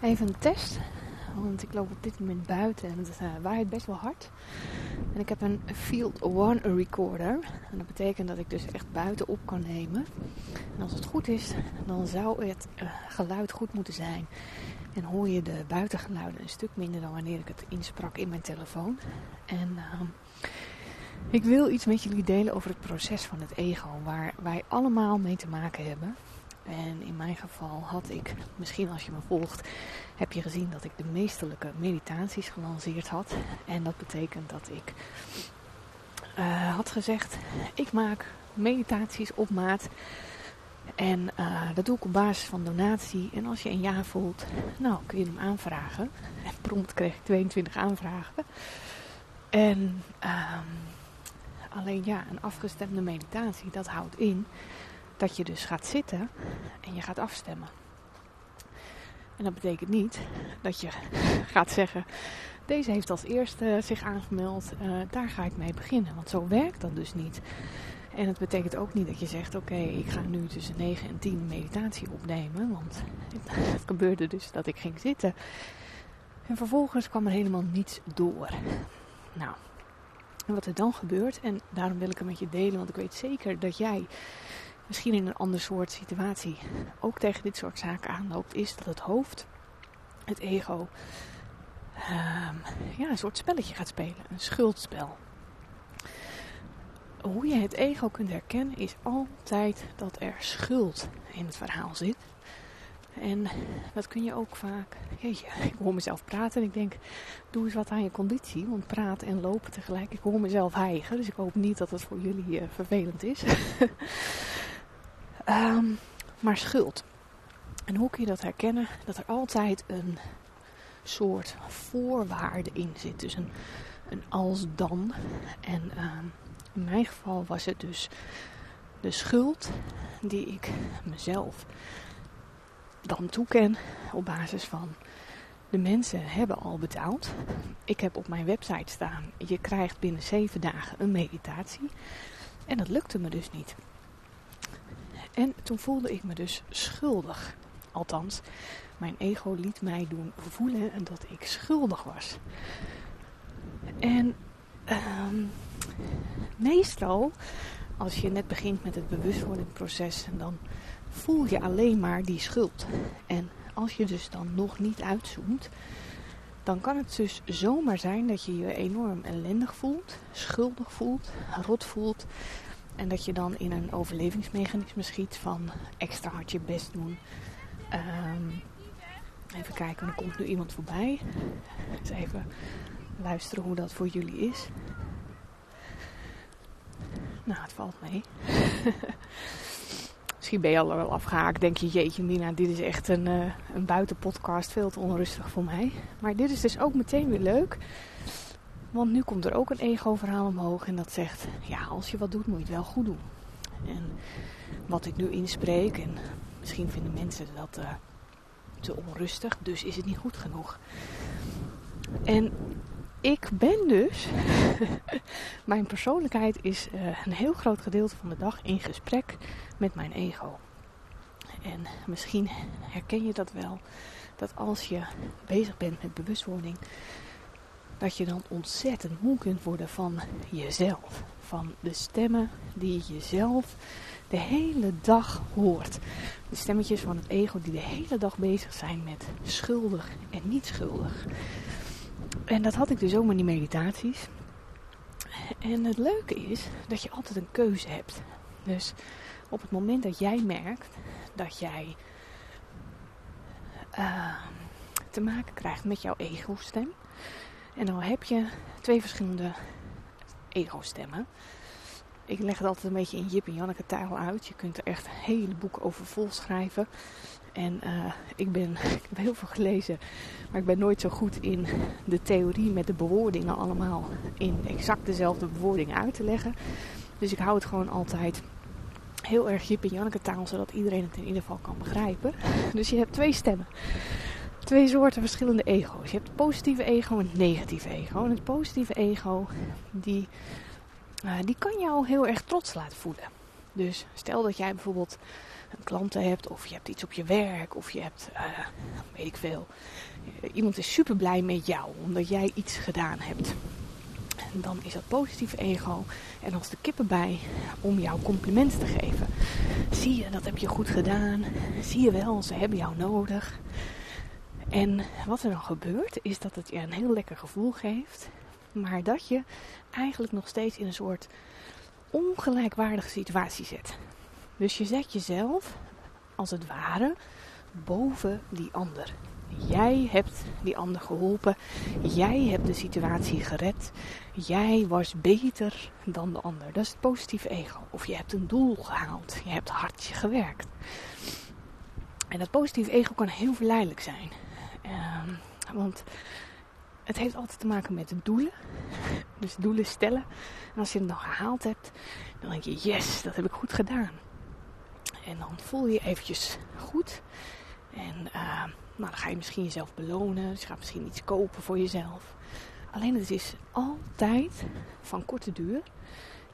Even een test, want ik loop op dit moment buiten en het uh, waait best wel hard. En ik heb een Field One recorder. En dat betekent dat ik dus echt buiten op kan nemen. En als het goed is, dan zou het uh, geluid goed moeten zijn. En hoor je de buitengeluiden een stuk minder dan wanneer ik het insprak in mijn telefoon. En uh, ik wil iets met jullie delen over het proces van het ego, waar wij allemaal mee te maken hebben. En in mijn geval had ik, misschien als je me volgt, heb je gezien dat ik de meesterlijke meditaties gelanceerd had. En dat betekent dat ik uh, had gezegd, ik maak meditaties op maat. En uh, dat doe ik op basis van donatie. En als je een ja voelt, nou kun je hem aanvragen. En prompt kreeg ik 22 aanvragen. En uh, alleen ja, een afgestemde meditatie, dat houdt in dat je dus gaat zitten en je gaat afstemmen. En dat betekent niet dat je gaat zeggen: deze heeft als eerste zich aangemeld, uh, daar ga ik mee beginnen. Want zo werkt dat dus niet. En het betekent ook niet dat je zegt: Oké, ik ga nu tussen 9 en 10 meditatie opnemen. Want het gebeurde dus dat ik ging zitten. En vervolgens kwam er helemaal niets door. Nou, wat er dan gebeurt, en daarom wil ik het met je delen, want ik weet zeker dat jij misschien in een ander soort situatie ook tegen dit soort zaken aanloopt, is dat het hoofd, het ego, um, ja, een soort spelletje gaat spelen. Een schuldspel. Hoe je het ego kunt herkennen is altijd dat er schuld in het verhaal zit. En dat kun je ook vaak. Jeetje, ik hoor mezelf praten en ik denk, doe eens wat aan je conditie. Want praten en lopen tegelijk. Ik hoor mezelf hijgen, dus ik hoop niet dat het voor jullie uh, vervelend is. Um, maar schuld. En hoe kun je dat herkennen? Dat er altijd een soort voorwaarde in zit. Dus een, een als dan. En um, in mijn geval was het dus de schuld die ik mezelf dan toeken op basis van de mensen hebben al betaald. Ik heb op mijn website staan, je krijgt binnen zeven dagen een meditatie. En dat lukte me dus niet. En toen voelde ik me dus schuldig. Althans, mijn ego liet mij doen voelen dat ik schuldig was. En um, meestal, als je net begint met het bewustwordingsproces, dan voel je alleen maar die schuld. En als je dus dan nog niet uitzoomt, dan kan het dus zomaar zijn dat je je enorm ellendig voelt, schuldig voelt, rot voelt, en dat je dan in een overlevingsmechanisme schiet van extra hard je best doen. Um, even kijken, er komt nu iemand voorbij. Even luisteren hoe dat voor jullie is. Nou, het valt mee. Misschien ben je al wel afgehaakt. Denk je, jeetje Mina, dit is echt een, uh, een buitenpodcast. Veel te onrustig voor mij. Maar dit is dus ook meteen weer leuk. Want nu komt er ook een ego-verhaal omhoog en dat zegt: ja, als je wat doet, moet je het wel goed doen. En wat ik nu inspreek, en misschien vinden mensen dat te onrustig, dus is het niet goed genoeg. En ik ben dus, mijn persoonlijkheid is uh, een heel groot gedeelte van de dag in gesprek met mijn ego. En misschien herken je dat wel, dat als je bezig bent met bewustwording, dat je dan ontzettend moe kunt worden van jezelf. Van de stemmen die je zelf de hele dag hoort. De stemmetjes van het ego die de hele dag bezig zijn met schuldig en niet schuldig. En dat had ik dus ook met die meditaties. En het leuke is dat je altijd een keuze hebt. Dus op het moment dat jij merkt dat jij uh, te maken krijgt met jouw ego-stem, en dan heb je twee verschillende ego-stemmen. Ik leg het altijd een beetje in Jip en Janneke taal uit. Je kunt er echt hele boeken over vol schrijven. En uh, ik, ben, ik heb heel veel gelezen, maar ik ben nooit zo goed in de theorie met de bewoordingen allemaal in exact dezelfde bewoordingen uit te leggen. Dus ik hou het gewoon altijd heel erg Jip en Janneke taal, zodat iedereen het in ieder geval kan begrijpen. Dus je hebt twee stemmen twee soorten verschillende ego's. Je hebt het positieve ego en het negatieve ego. En het positieve ego, die, uh, die kan jou heel erg trots laten voelen. Dus stel dat jij bijvoorbeeld een klanten hebt, of je hebt iets op je werk, of je hebt, uh, weet ik veel. Iemand is super blij met jou omdat jij iets gedaan hebt. En dan is dat positieve ego. En als de kippen bij om jou complimenten te geven. Zie je, dat heb je goed gedaan. Zie je wel, ze hebben jou nodig. En wat er dan gebeurt, is dat het je een heel lekker gevoel geeft. Maar dat je eigenlijk nog steeds in een soort ongelijkwaardige situatie zet. Dus je zet jezelf, als het ware, boven die ander. Jij hebt die ander geholpen. Jij hebt de situatie gered. Jij was beter dan de ander. Dat is het positieve ego. Of je hebt een doel gehaald. Je hebt hard gewerkt. En dat positieve ego kan heel verleidelijk zijn. Ehm, want het heeft altijd te maken met doelen. Dus doelen stellen. En als je het dan gehaald hebt, dan denk je, yes, dat heb ik goed gedaan. En dan voel je je eventjes goed. En uh, nou, dan ga je misschien jezelf belonen. Dus je gaat misschien iets kopen voor jezelf. Alleen het is altijd van korte duur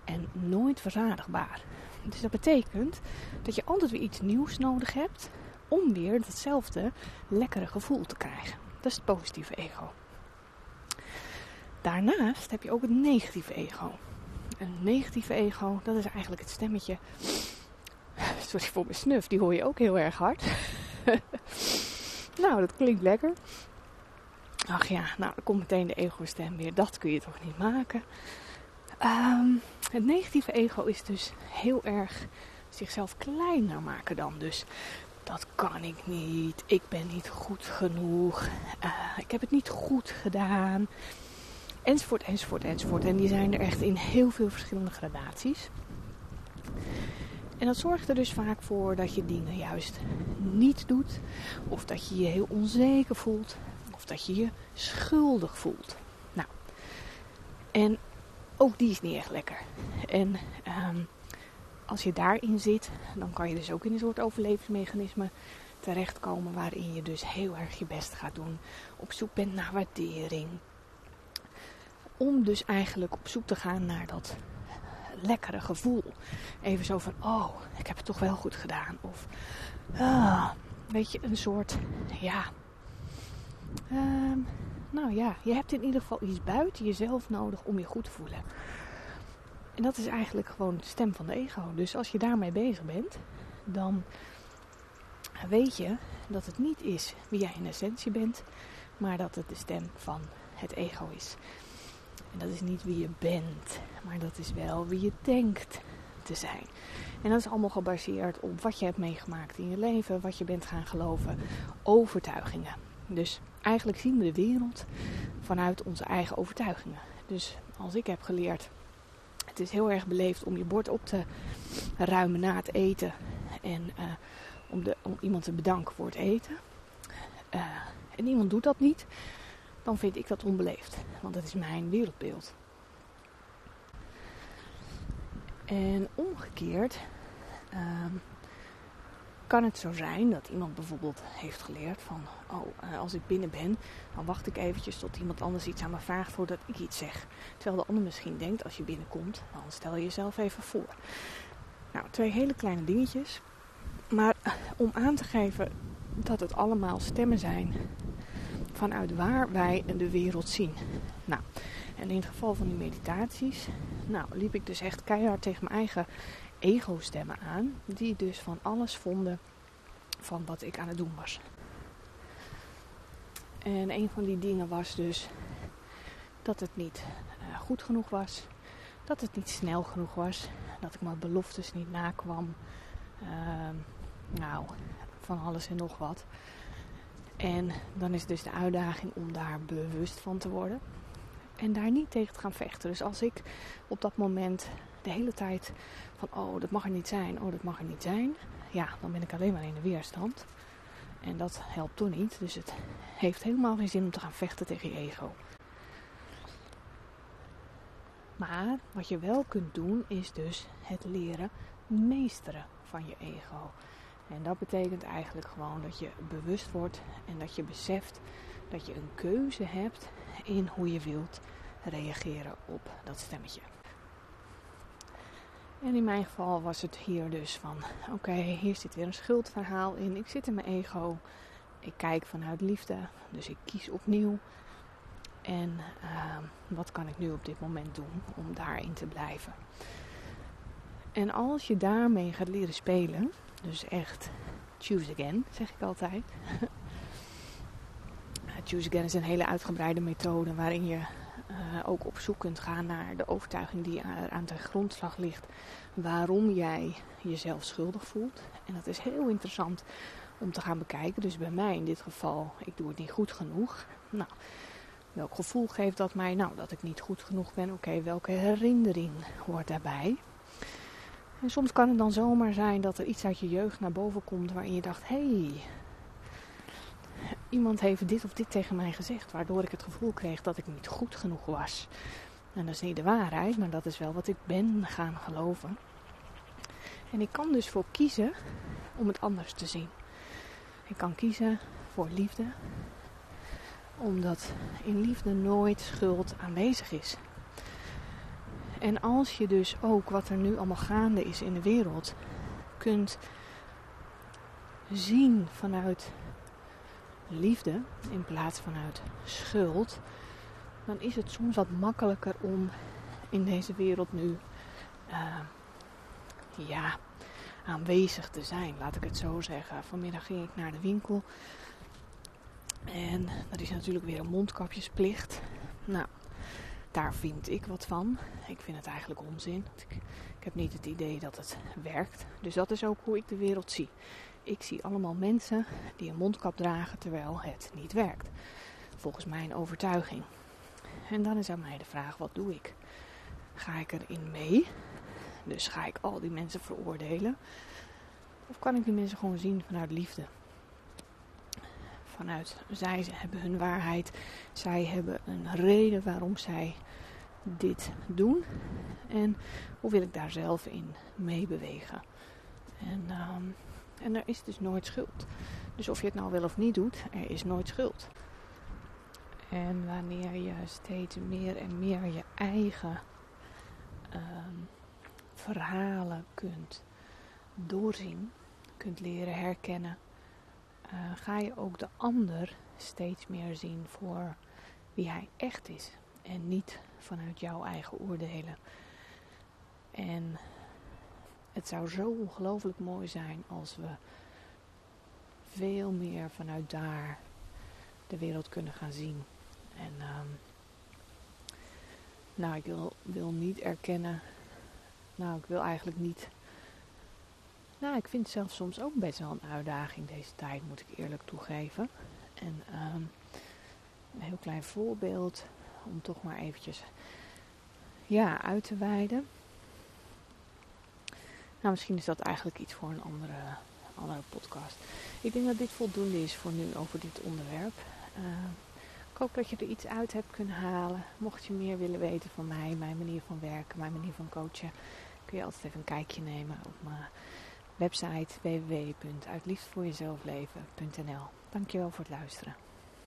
en nooit verzadigbaar. Dus dat betekent dat je altijd weer iets nieuws nodig hebt om weer datzelfde lekkere gevoel te krijgen. Dat is het positieve ego. Daarnaast heb je ook het negatieve ego. Een negatieve ego, dat is eigenlijk het stemmetje. Sorry voor mijn snuf, die hoor je ook heel erg hard. nou, dat klinkt lekker. Ach ja, nou, dan komt meteen de ego-stem weer. Dat kun je toch niet maken. Ehm, het negatieve ego is dus heel erg zichzelf kleiner maken dan. Dus dat kan ik niet. Ik ben niet goed genoeg. Uh, ik heb het niet goed gedaan. Enzovoort, enzovoort, enzovoort. En die zijn er echt in heel veel verschillende gradaties. En dat zorgt er dus vaak voor dat je dingen juist niet doet. Of dat je je heel onzeker voelt. Of dat je je schuldig voelt. Nou, en ook die is niet echt lekker. En um, als je daarin zit, dan kan je dus ook in een soort overlevingsmechanisme terechtkomen. Waarin je dus heel erg je best gaat doen. Op zoek bent naar waardering. Om dus eigenlijk op zoek te gaan naar dat lekkere gevoel. Even zo van, oh, ik heb het toch wel goed gedaan. Of, ah, weet je, een soort, ja. Ehm, nou ja, je hebt in ieder geval iets buiten jezelf nodig om je goed te voelen. En dat is eigenlijk gewoon de stem van de ego. Dus als je daarmee bezig bent, dan weet je dat het niet is wie jij in essentie bent, maar dat het de stem van het ego is. En dat is niet wie je bent, maar dat is wel wie je denkt te zijn. En dat is allemaal gebaseerd op wat je hebt meegemaakt in je leven, wat je bent gaan geloven, overtuigingen. Dus eigenlijk zien we de wereld vanuit onze eigen overtuigingen. Dus als ik heb geleerd, het is heel erg beleefd om je bord op te ruimen na het eten en uh, om, de, om iemand te bedanken voor het eten. Uh, en iemand doet dat niet dan vind ik dat onbeleefd. Want dat is mijn wereldbeeld. En omgekeerd um, kan het zo zijn dat iemand bijvoorbeeld heeft geleerd van, oh, uh, als ik binnen ben, dan wacht ik eventjes tot iemand anders iets aan me vraagt voordat ik iets zeg. Terwijl de ander misschien denkt, als je binnenkomt, dan stel je jezelf even voor. Nou, twee hele kleine dingetjes. Maar om aan te geven dat het allemaal stemmen zijn vanuit waar wij de wereld zien. Nou, en in het geval van die meditaties, nou, liep ik dus echt keihard tegen mijn eigen ego-stemmen aan, die dus van alles vonden van wat ik aan het doen was. En een van die dingen was dus dat het niet uh, goed genoeg was, dat het niet snel genoeg was, dat ik mijn beloftes niet nakwam. Uh, nou, van alles en nog wat. En dan is dus de uitdaging om daar bewust van te worden. En daar niet tegen te gaan vechten. Dus als ik op dat moment de hele tijd van oh dat mag er niet zijn, oh dat mag er niet zijn. Ja, dan ben ik alleen maar in de weerstand. En dat helpt toch niet. Dus het heeft helemaal geen zin om te gaan vechten tegen je ego. Maar wat je wel kunt doen is dus het leren meesteren van je ego. En dat betekent eigenlijk gewoon dat je bewust wordt en dat je beseft dat je een keuze hebt in hoe je wilt reageren op dat stemmetje. En in mijn geval was het hier dus van: oké, hier zit weer een schuldverhaal in. Ik zit in mijn ego. Ik kijk vanuit liefde, dus ik kies opnieuw. En ehm, wat kan ik nu op dit moment doen om daarin te blijven? En als je daarmee gaat leren spelen, dus echt choose again, zeg ik altijd. choose again is een hele uitgebreide methode waarin je uh, ook op zoek kunt gaan naar de overtuiging die aan de grondslag ligt waarom jij jezelf schuldig voelt. En dat is heel interessant om te gaan bekijken. Dus bij mij in dit geval, ik doe het niet goed genoeg. Nou, welk gevoel geeft dat mij? Nou, dat ik niet goed genoeg ben. Oké, welke herinnering hoort daarbij? En soms kan het dan zomaar zijn dat er iets uit je jeugd naar boven komt waarin je dacht: hé, hey, iemand heeft dit of dit tegen mij gezegd, waardoor ik het gevoel kreeg dat ik niet goed genoeg was. En dat is niet de waarheid, maar dat is wel wat ik ben gaan geloven. En ik kan dus voor kiezen om het anders te zien. Ik kan kiezen voor liefde, omdat in liefde nooit schuld aanwezig is. En als je dus ook wat er nu allemaal gaande is in de wereld kunt zien vanuit liefde in plaats vanuit schuld, dan is het soms wat makkelijker om in deze wereld nu uh, ja, aanwezig te zijn, laat ik het zo zeggen. Vanmiddag ging ik naar de winkel en dat is natuurlijk weer een mondkapjesplicht. Nou, daar vind ik wat van. Ik vind het eigenlijk onzin. Ik heb niet het idee dat het werkt. Dus dat is ook hoe ik de wereld zie. Ik zie allemaal mensen die een mondkap dragen terwijl het niet werkt. Volgens mijn overtuiging. En dan is aan mij de vraag: wat doe ik? Ga ik erin mee? Dus ga ik al die mensen veroordelen? Of kan ik die mensen gewoon zien vanuit liefde? Vanuit zij hebben hun waarheid. Zij hebben een reden waarom zij dit doen. En hoe wil ik daar zelf in meebewegen? En, ehm, en er is dus nooit schuld. Dus of je het nou wel of niet doet, er is nooit schuld. En wanneer je steeds meer en meer je eigen ehm, verhalen kunt doorzien, kunt leren herkennen, uh, ga je ook de ander steeds meer zien voor wie hij echt is. En niet vanuit jouw eigen oordelen. En het zou zo ongelooflijk mooi zijn als we veel meer vanuit daar de wereld kunnen gaan zien. En um, nou, ik wil, niet erkennen. Nou, ik wil eigenlijk niet. Nou, ik vind het zelf soms ook best wel een uitdaging deze tijd, moet ik eerlijk toegeven. En um, een heel klein voorbeeld om toch maar eventjes ja, uit te wijden. Nou, misschien is dat eigenlijk iets voor een andere, andere podcast. Ik denk dat dit voldoende is voor nu over dit onderwerp. Uh, ik hoop dat je er iets uit hebt kunnen halen. Mocht je meer willen weten van mij, mijn manier van werken, mijn manier van coachen, kun je altijd even een kijkje nemen op mijn website www.uitliefdevoorjezelfleven.nl. Dankjewel voor het luisteren.